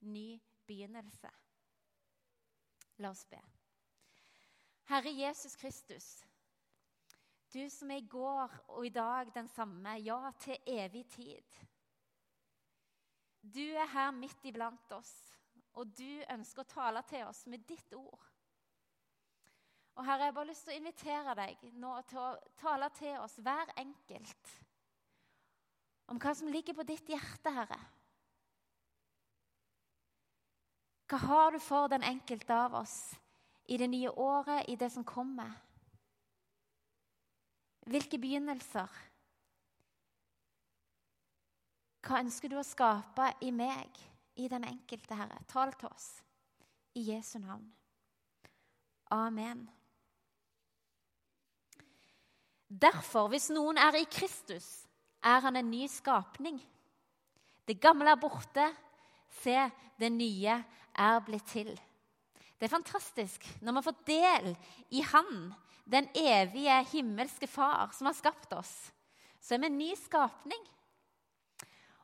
ny begynnelse. La oss be. Herre Jesus Kristus, du som er i går og i dag den samme, ja, til evig tid. Du er her midt iblant oss, og du ønsker å tale til oss med ditt ord. Og Herre, jeg bare lyst til å invitere deg nå til å tale til oss, hver enkelt, om hva som ligger på ditt hjerte, Herre. Hva har du for den enkelte av oss i det nye året, i det som kommer? Hvilke begynnelser? Hva ønsker du å skape i meg, i den enkelte, Herre? Tal til oss i Jesu navn. Amen. Derfor, hvis noen er i Kristus, er han en ny skapning. Det gamle er borte. Se, det nye er blitt til. Det er fantastisk når man får del i Han, den evige himmelske Far som har skapt oss. Så er vi en ny skapning.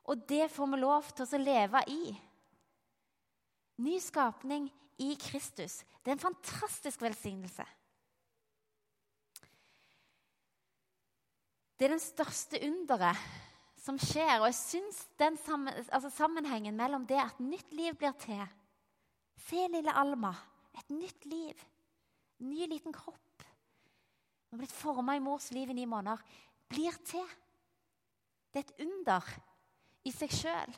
Og det får vi lov til å leve i. Ny skapning i Kristus. Det er en fantastisk velsignelse. Det er den største underet som skjer. Og jeg syns den altså sammenhengen mellom det at nytt liv blir til Se, lille Alma. Et nytt liv. Ny, liten kropp. Hun har blitt forma i mors liv i ni måneder. Blir til. Det er et under i seg sjøl.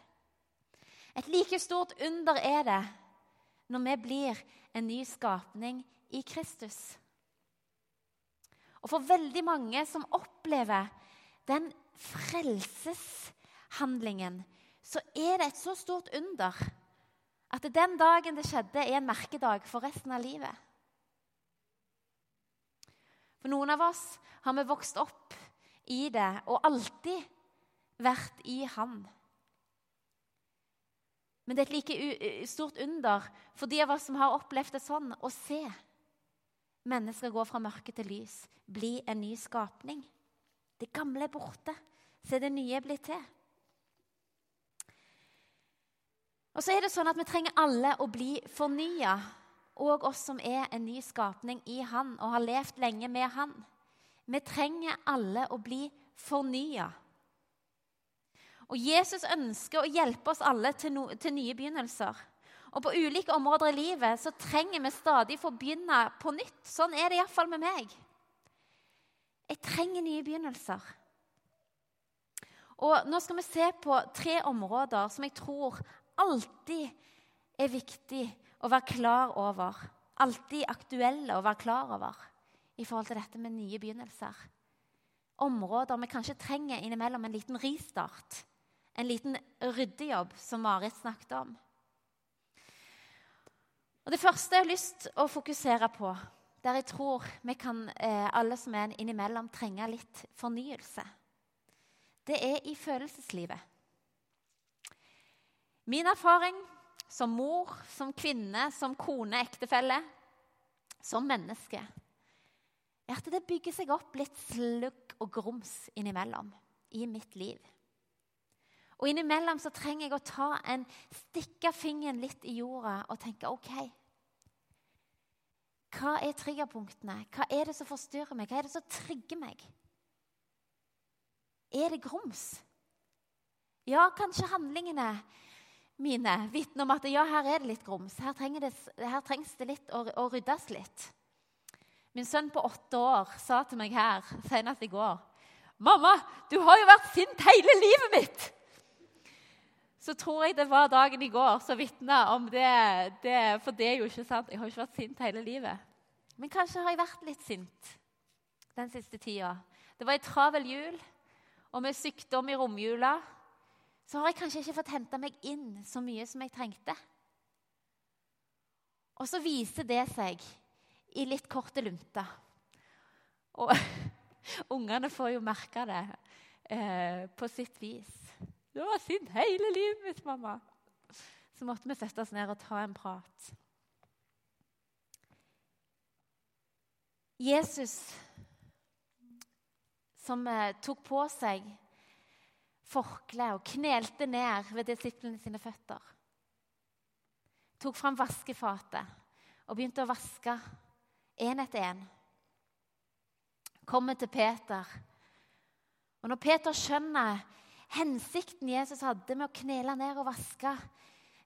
Et like stort under er det når vi blir en ny skapning i Kristus. Og for veldig mange som opplever den frelseshandlingen, så er det et så stort under at den dagen det skjedde, er en merkedag for resten av livet. For noen av oss har vi vokst opp i det og alltid vært i Han. Men det er et like stort under for de av oss som har opplevd det sånn, å se mennesker gå fra mørke til lys, bli en ny skapning. Det gamle er borte, se det nye blir til. Og så er det sånn at Vi trenger alle å bli fornya, og oss som er en ny skapning i Han og har levd lenge med Han. Vi trenger alle å bli fornya. Og Jesus ønsker å hjelpe oss alle til, no, til nye begynnelser. Og På ulike områder i livet så trenger vi stadig få begynne på nytt. Sånn er det iallfall med meg. Jeg trenger nye begynnelser. Og Nå skal vi se på tre områder som jeg tror alltid er viktig å være klar over. Alltid aktuelle å være klar over i forhold til dette med nye begynnelser. Områder vi kanskje trenger innimellom en liten ristart. En liten ryddejobb, som Marit snakket om. Og Det første jeg har lyst å fokusere på, der jeg tror vi kan, eh, alle som er innimellom, trenge litt fornyelse, det er i følelseslivet. Min erfaring som mor, som kvinne, som kone, ektefelle, som menneske, er at det bygger seg opp litt slugg og grums innimellom i mitt liv. Og innimellom så trenger jeg å ta en, stikke fingeren litt i jorda og tenke OK. Hva er triggerpunktene? Hva er det som forstyrrer meg? Hva er det som trigger meg? Er det grums? Ja, kanskje handlingene mine vitner om at ja, her er det litt grums. Her, det, her trengs det litt å, å, ryddes litt. Min sønn på åtte år sa til meg her senest i går 'Mamma, du har jo vært sint hele livet mitt!' Så tror jeg det var dagen i går som vitna om det, det, For det er jo ikke sant. Jeg har ikke vært sint hele livet. Men kanskje har jeg vært litt sint den siste tida. Det var ei travel jul, og med sykdom i romjula så har jeg kanskje ikke fått henta meg inn så mye som jeg trengte. Og så viser det seg i litt korte lunter. Og ungene får jo merke det eh, på sitt vis. 'Du har sint hele livet mitt, mamma.' Så måtte vi sette oss ned og ta en prat. Jesus, som eh, tok på seg forkle og knelte ned ved disiplene sine føtter. tok fram vaskefatet og begynte å vaske én etter én. Kommer til Peter. Og når Peter skjønner hensikten Jesus hadde med å knele ned og vaske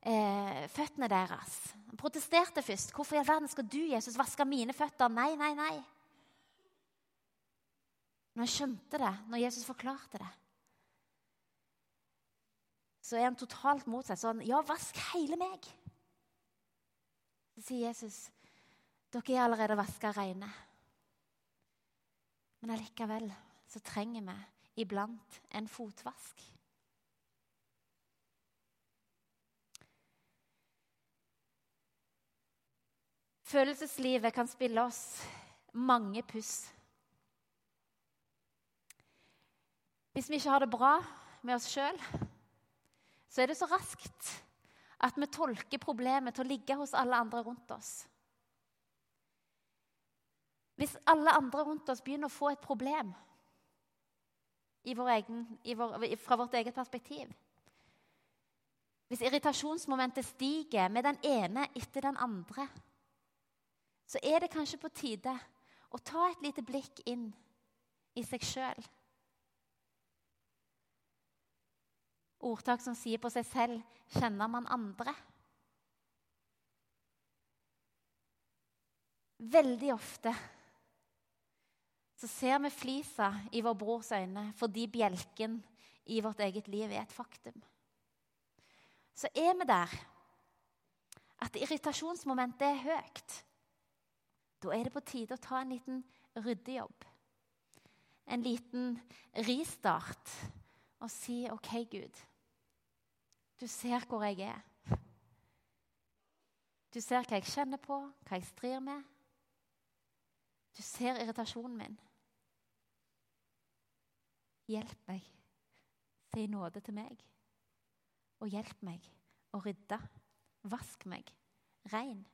eh, føttene deres Han protesterte først. 'Hvorfor i all verden skal du, Jesus, vaske mine føtter?' Nei, nei, nei. Når han skjønte det, når Jesus forklarte det, så er han totalt mot seg. Sånn, ja, vask hele meg. Så sier Jesus, dere er allerede vaska reine. Men allikevel så trenger vi iblant en fotvask. Følelseslivet kan spille oss mange puss. Hvis vi ikke har det bra med oss sjøl, så er det så raskt at vi tolker problemet til å ligge hos alle andre rundt oss. Hvis alle andre rundt oss begynner å få et problem vår egen, vår, fra vårt eget perspektiv Hvis irritasjonsmomentet stiger med den ene etter den andre, så er det kanskje på tide å ta et lite blikk inn i seg sjøl. Ordtak som sier på seg selv 'kjenner man andre'. Veldig ofte så ser vi flisa i vår brors øyne fordi bjelken i vårt eget liv er et faktum. Så er vi der at irritasjonsmomentet er høyt. Da er det på tide å ta en liten ryddejobb. En liten ristart og si OK, Gud. Du ser hvor jeg er. Du ser hva jeg kjenner på, hva jeg strir med. Du ser irritasjonen min. Hjelp meg. Si nåde til meg. Og hjelp meg å rydde. Vask meg rein.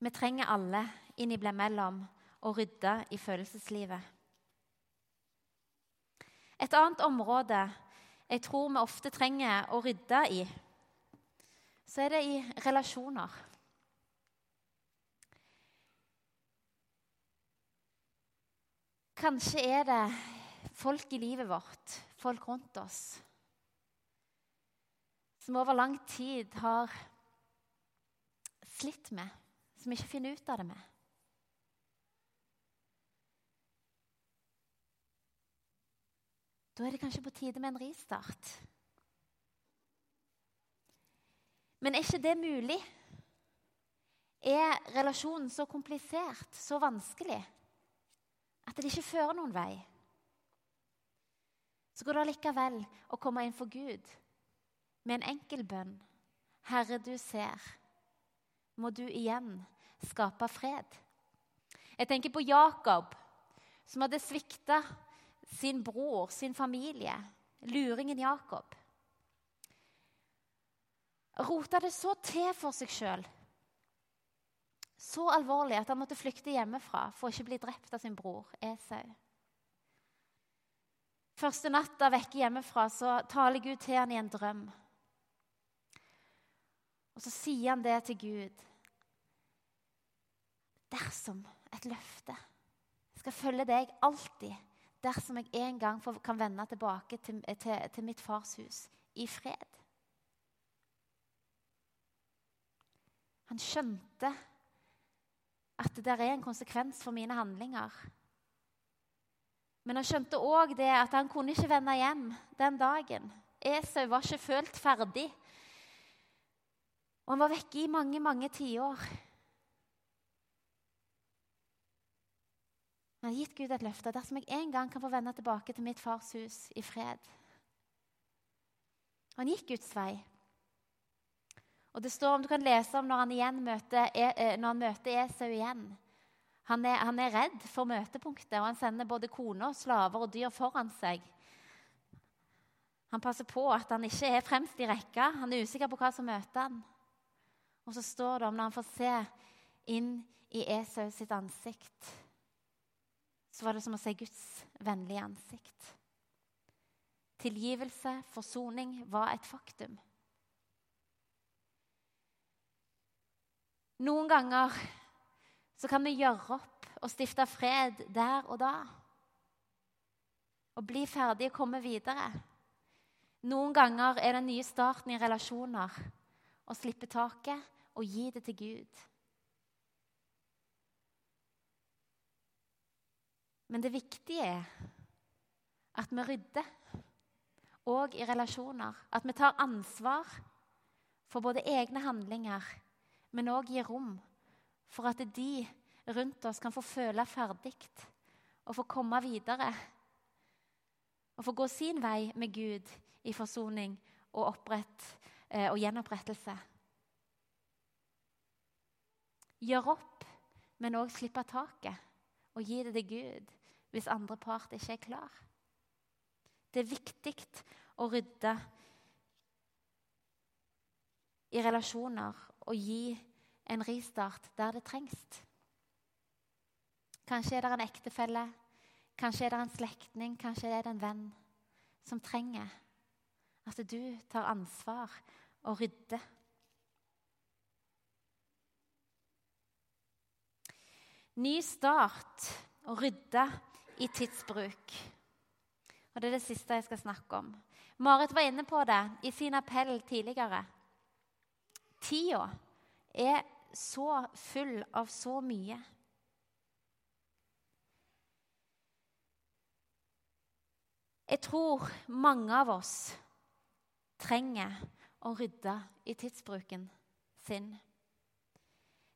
Vi trenger alle innimellom å rydde i følelseslivet. Et annet område jeg tror vi ofte trenger å rydde i, så er det i relasjoner. Kanskje er det folk i livet vårt, folk rundt oss, som over lang tid har slitt med, som ikke finner ut av det med. Da er det kanskje på tide med en ristart. Men er ikke det mulig? Er relasjonen så komplisert, så vanskelig, at det ikke fører noen vei? Så går det allikevel å komme inn for Gud med en enkel bønn. Herre, du ser. Må du igjen skape fred. Jeg tenker på Jakob, som hadde svikta sin bror, sin familie, luringen Jakob. Rota det så til for seg sjøl. Så alvorlig at han måtte flykte hjemmefra for å ikke bli drept av sin bror Esau. Første natta vekke hjemmefra så taler Gud til han i en drøm. Og så sier han det til Gud. Dersom et løfte skal følge deg alltid dersom jeg en gang kan vende tilbake til, til, til mitt fars hus i fred. Han skjønte at det er en konsekvens for mine handlinger. Men han skjønte òg det at han kunne ikke vende hjem den dagen. Esau var ikke følt ferdig. Og han var vekke i mange, mange tiår. Han har gitt Gud et løfte. Dersom jeg en gang kan få vende tilbake til mitt fars hus i fred Han gikk Guds vei. Og det står om Du kan lese om når han, møter, e, eh, når han møter Esau igjen. Han er, han er, redd for møtepunktet, og han sender både kone, slaver og dyr foran seg. Han passer på at han ikke er fremst i rekka. Han er usikker på hva som møter han. Og så står det om når han får se inn i Esau sitt ansikt så var det som å se Guds vennlige ansikt. tilgivelse, forsoning var et faktum. Noen ganger så kan vi gjøre opp og stifte fred der og da. Og bli ferdig og komme videre. Noen ganger er den nye starten i relasjoner å slippe taket og gi det til Gud. Men det viktige er at vi rydder, òg i relasjoner. At vi tar ansvar for både egne handlinger, men òg gir rom for at de rundt oss kan få føle ferdig og få komme videre. Og få gå sin vei med Gud i forsoning og, opprett, eh, og gjenopprettelse. Gjør opp, men òg slippe taket og gi det til Gud hvis andre part ikke er klar. Det er viktig å rydde i relasjoner og gi en ristart der det trengs. Kanskje er det en ektefelle, kanskje er det en slektning, kanskje er det en venn som trenger at du tar ansvar og rydder. Ny start og rydde i tidsbruk. Og Det er det siste jeg skal snakke om. Marit var inne på det i sin appell tidligere. Tida er så full av så mye. Jeg tror mange av oss trenger å rydde i tidsbruken sin.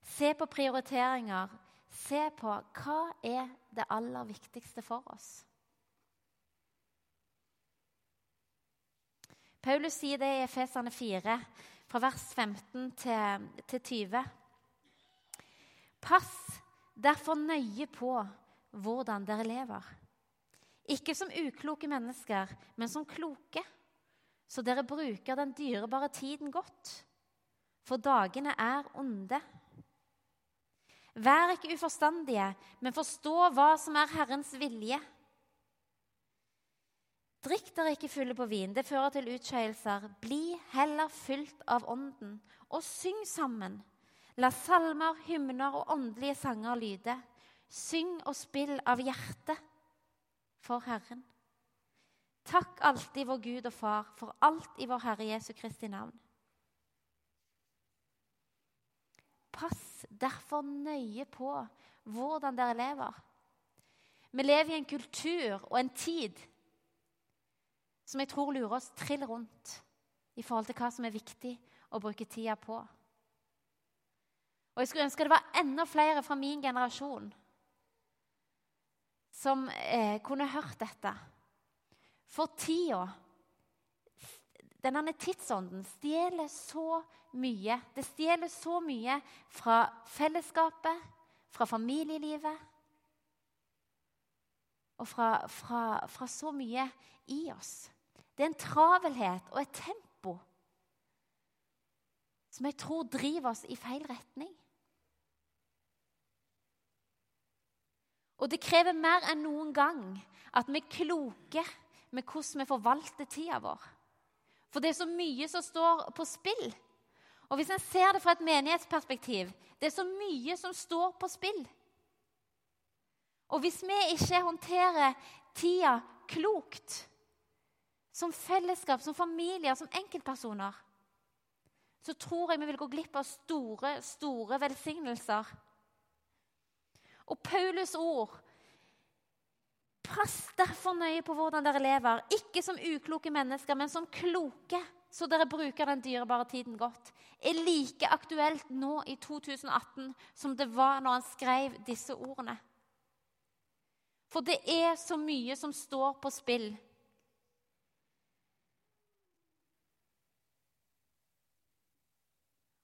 Se på prioriteringer. Se på hva er det aller viktigste for oss. Paulus sier det i Efesane 4, fra vers 15 til, til 20. Pass derfor nøye på hvordan dere lever. Ikke som ukloke mennesker, men som kloke, så dere bruker den dyrebare tiden godt. For dagene er onde. Vær ikke uforstandige, men forstå hva som er Herrens vilje. Drikk dere ikke fulle på vin, det fører til utskeielser. Bli heller fylt av Ånden, og syng sammen. La salmer, hymner og åndelige sanger lyde. Syng og spill av hjertet for Herren. Takk alltid vår Gud og Far for alt i vår Herre Jesu Kristi navn. Pass derfor nøye på hvordan dere lever. Vi lever i en kultur og en tid som jeg tror lurer oss trill rundt i forhold til hva som er viktig å bruke tida på. Og Jeg skulle ønske det var enda flere fra min generasjon som eh, kunne hørt dette. For tida, denne tidsånden, stjeler så mye. Det stjeler så mye fra fellesskapet, fra familielivet og fra, fra, fra så mye i oss. Det er en travelhet og et tempo som jeg tror driver oss i feil retning. Og det krever mer enn noen gang at vi er kloke med hvordan vi forvalter tida vår. For det er så mye som står på spill. Og hvis en ser det fra et menighetsperspektiv det er så mye som står på spill. Og hvis vi ikke håndterer tida klokt, som fellesskap, som familier, som enkeltpersoner, så tror jeg vi vil gå glipp av store, store velsignelser. Og Paulus ord Pass derfor nøye på hvordan dere lever, ikke som ukloke mennesker, men som kloke, så dere bruker den dyrebare tiden godt. Er like aktuelt nå i 2018 som det var når han skrev disse ordene. For det er så mye som står på spill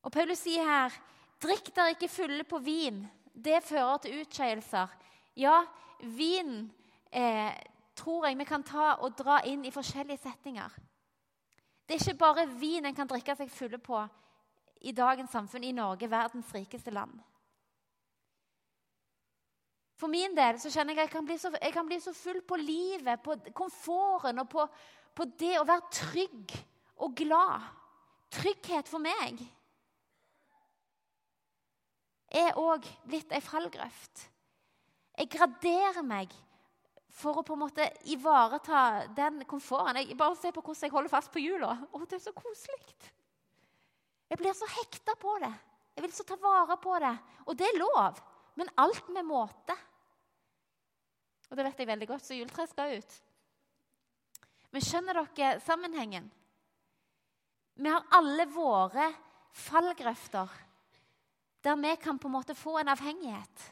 Og Paulus sier her drikk dere ikke fulle på vin. Det fører til utskeielser. Ja, vin eh, tror jeg vi kan ta og dra inn i forskjellige settinger. Det er ikke bare vin en kan drikke seg fulle på i dagens samfunn i Norge, verdens rikeste land. For min del så kjenner jeg at jeg kan bli så, kan bli så full på livet, på komforten og på, på det å være trygg og glad. Trygghet for meg er òg blitt ei fallgrøft. Jeg graderer meg for å på en måte ivareta den komforten. Jeg, bare se på hvordan jeg holder fast på hjula. Å, det er så koselig. Jeg blir så hekta på det. Jeg vil så ta vare på det. Og det er lov, men alt med måte. Og det vet jeg veldig godt, så juletreet skal ut. Men skjønner dere sammenhengen? Vi har alle våre fallgrøfter der vi kan på en måte få en avhengighet.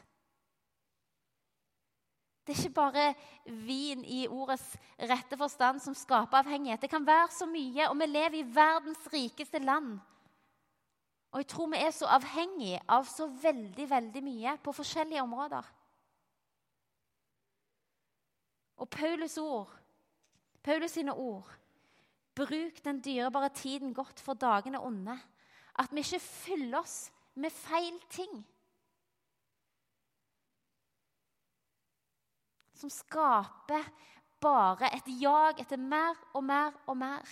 Det er ikke bare vin i ordets rette forstand som skaper avhengighet. Det kan være så mye, og vi lever i verdens rikeste land. Og jeg tror vi er så avhengige av så veldig, veldig mye på forskjellige områder. Og Paulus ord, Paulus sine ord Bruk den dyrebare tiden godt, for dagene onde. At vi ikke fyller oss med feil ting. Som skaper bare et jag etter mer og mer og mer.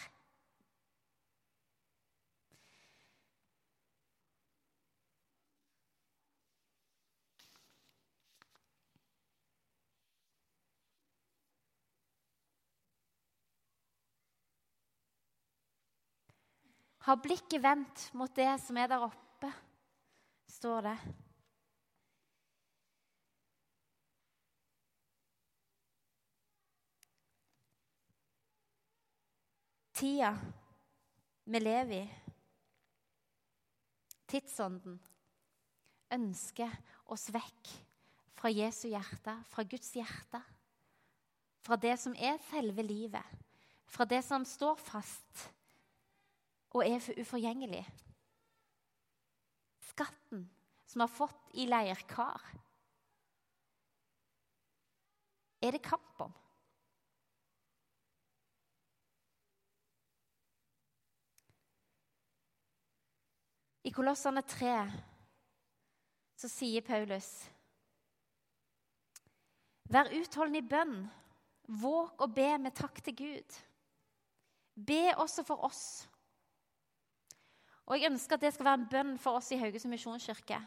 Ha blikket vendt mot det som er der oppe, står det. Tida vi lever i, tidsånden, ønsker oss vekk fra Jesu hjerte, fra Guds hjerte. Fra det som er selve livet, fra det som står fast og er uforgjengelig. Skatten som har fått i leirkar. Er det kamp om? I Kolossene 3 så sier Paulus Vær utholden i bønn. Våg og be med takk til Gud. Be også for oss. Og Jeg ønsker at det skal være en bønn for oss i Haugesund misjonskirke.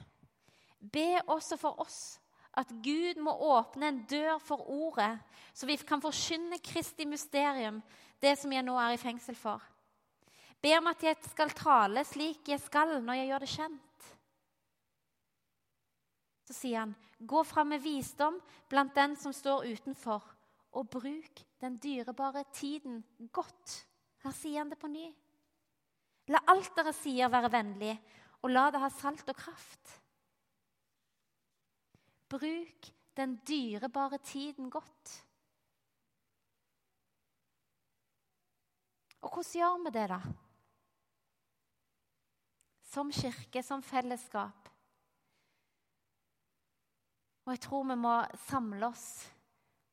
Be også for oss at Gud må åpne en dør for ordet, så vi kan forkynne Kristi mysterium, det som jeg nå er i fengsel for. Be om at jeg skal tale slik jeg skal når jeg gjør det kjent. Så sier han, gå fram med visdom blant den som står utenfor, og bruk den dyrebare tiden godt. Her sier han det på ny. La alt dere sier, være vennlig, og la det ha salt og kraft. Bruk den dyrebare tiden godt. Og hvordan gjør vi det, da? Som kirke, som fellesskap. Og jeg tror vi må samle oss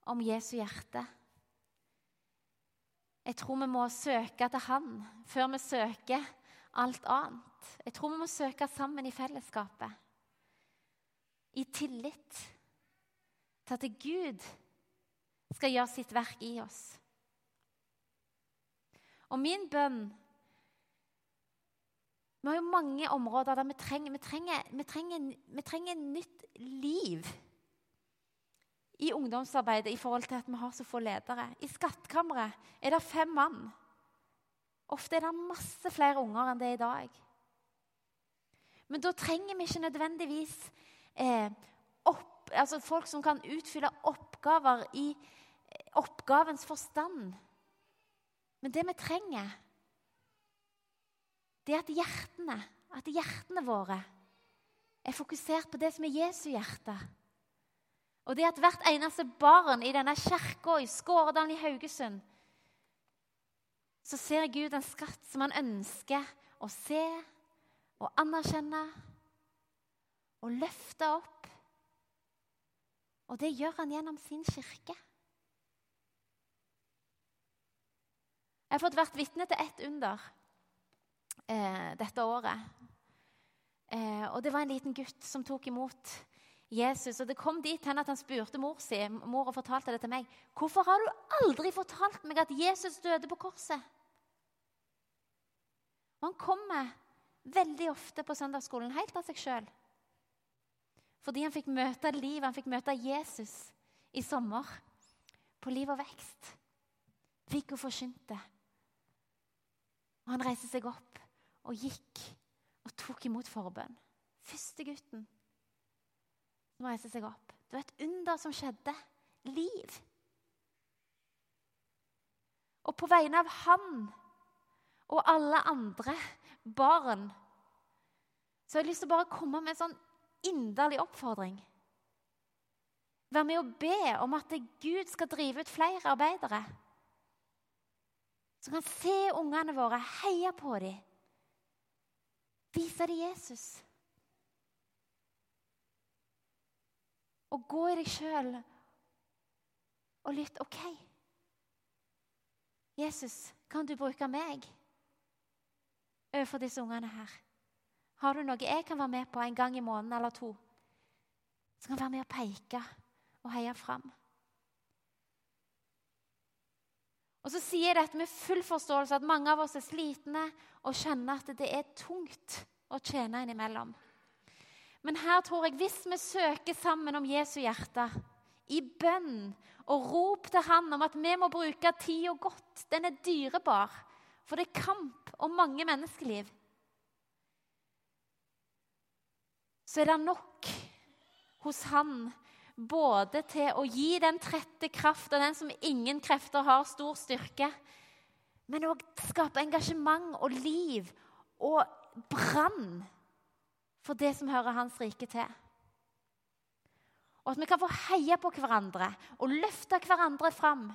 om Jesu hjerte. Jeg tror vi må søke til Han før vi søker alt annet. Jeg tror vi må søke sammen i fellesskapet. I tillit til at Gud skal gjøre sitt verk i oss. Og min bønn vi har jo mange områder der vi trenger, vi trenger, vi trenger, vi trenger nytt liv i ungdomsarbeidet i forhold til at vi har så få ledere. I skattkammeret er det fem mann. Ofte er det masse flere unger enn det er i dag. Men da trenger vi ikke nødvendigvis eh, opp, altså folk som kan utfylle oppgaver i eh, oppgavens forstand. Men det vi trenger, det er at hjertene, at hjertene våre er fokusert på det som er Jesu hjerte. Og det at hvert eneste barn i denne kirka i Skåredalen i Haugesund Så ser Gud en skatt som han ønsker å se og anerkjenne og løfte opp. Og det gjør han gjennom sin kirke. Jeg har fått vært vitne til ett under eh, dette året. Eh, og det var en liten gutt som tok imot Jesus. Og det kom dit hen at han spurte mor si, mor og fortalte det til meg. 'Hvorfor har du aldri fortalt meg at Jesus døde på korset?' Og han kommer veldig ofte på søndagsskolen helt av seg sjøl. Fordi han fikk møte livet, han fikk møte Jesus i sommer. På Liv og vekst. Viggo forkynte. Og han reiste seg opp og gikk og tok imot forbønn. Første gutten som reiste seg opp. Det var et under som skjedde. Liv. Og på vegne av han og alle andre barn så har jeg lyst til å bare komme med en sånn inderlig oppfordring. Vær med å be om at Gud skal drive ut flere arbeidere. Som kan se ungene våre, heie på dem, vise deg, Jesus. Og gå i deg sjøl og lytte OK. Jesus, kan du bruke meg overfor disse ungene her? Har du noe jeg kan være med på en gang i måneden eller to? Som kan være med å peke og heie fram. Og så sier jeg dette med full forståelse at mange av oss er slitne og kjenner at det er tungt å tjene innimellom. Men her tror jeg hvis vi søker sammen om Jesu hjerte, i bønn og rop til Han om at vi må bruke tida godt Den er dyrebar, for det er kamp om mange menneskeliv. Så er det nok hos Han både til å gi den trette kraft og den som ingen krefter har stor styrke, men òg skape engasjement og liv og brann for det som hører Hans rike til. Og at vi kan få heie på hverandre og løfte hverandre fram.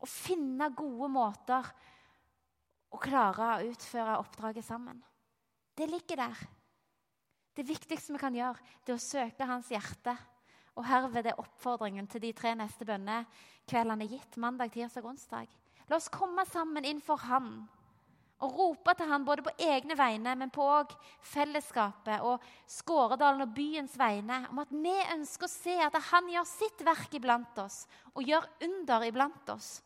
Og finne gode måter å klare å utføre oppdraget sammen. Det ligger der. Det viktigste vi kan gjøre, det er å søke hans hjerte. Og herved er oppfordringen til de tre neste bønnekveldene gitt. Mandag, tirsdag onsdag. La oss komme sammen innenfor Han og rope til Han både på egne vegne, men på òg fellesskapet og Skåredalen og byens vegne om at vi ønsker å se at Han gjør sitt verk iblant oss og gjør under iblant oss.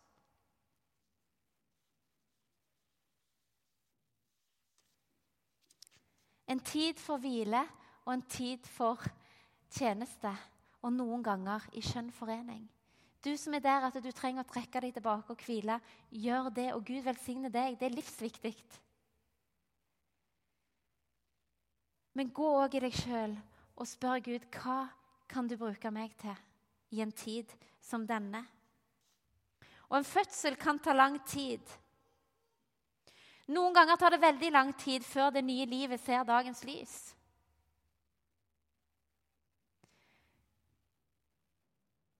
En tid for hvile og en tid for tjeneste. Og noen ganger i skjønn forening. Du som er der at du trenger å trekke deg tilbake og hvile, gjør det, og Gud velsigne deg. Det er livsviktig. Men gå òg i deg sjøl og spør Gud hva kan du bruke meg til i en tid som denne. Og en fødsel kan ta lang tid. Noen ganger tar det veldig lang tid før det nye livet ser dagens lys.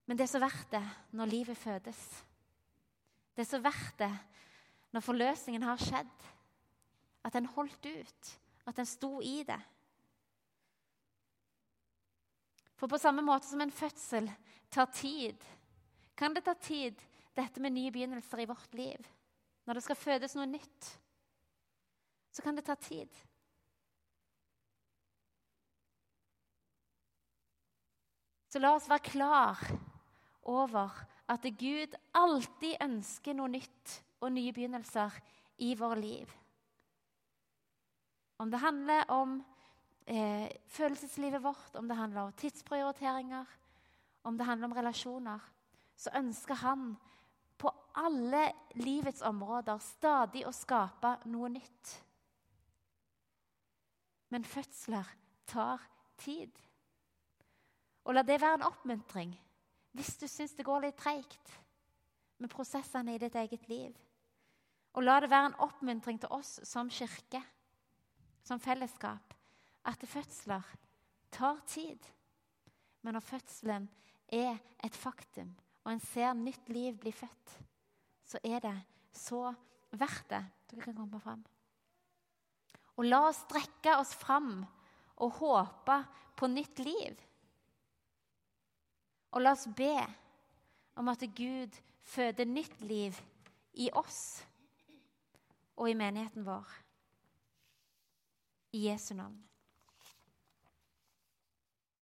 Men det er så verdt det når livet fødes. Det er så verdt det når forløsningen har skjedd. At en holdt ut, at en sto i det. For på samme måte som en fødsel tar tid, kan det ta tid, dette med nye begynnelser i vårt liv. Når det skal fødes noe nytt så kan det ta tid. Så la oss være klar over at Gud alltid ønsker noe nytt og nye begynnelser i våre liv. Om det handler om eh, følelseslivet vårt, om det handler om tidsprioriteringer, om det handler om relasjoner, så ønsker han på alle livets områder stadig å skape noe nytt. Men fødsler tar tid. Og la det være en oppmuntring hvis du syns det går litt treigt med prosessene i ditt eget liv. Og la det være en oppmuntring til oss som kirke, som fellesskap, at fødsler tar tid. Men når fødselen er et faktum, og en ser nytt liv bli født, så er det så verdt det. Dere kan komme fram. Og la oss strekke oss fram og håpe på nytt liv. Og la oss be om at Gud føder nytt liv i oss og i menigheten vår. I Jesu navn.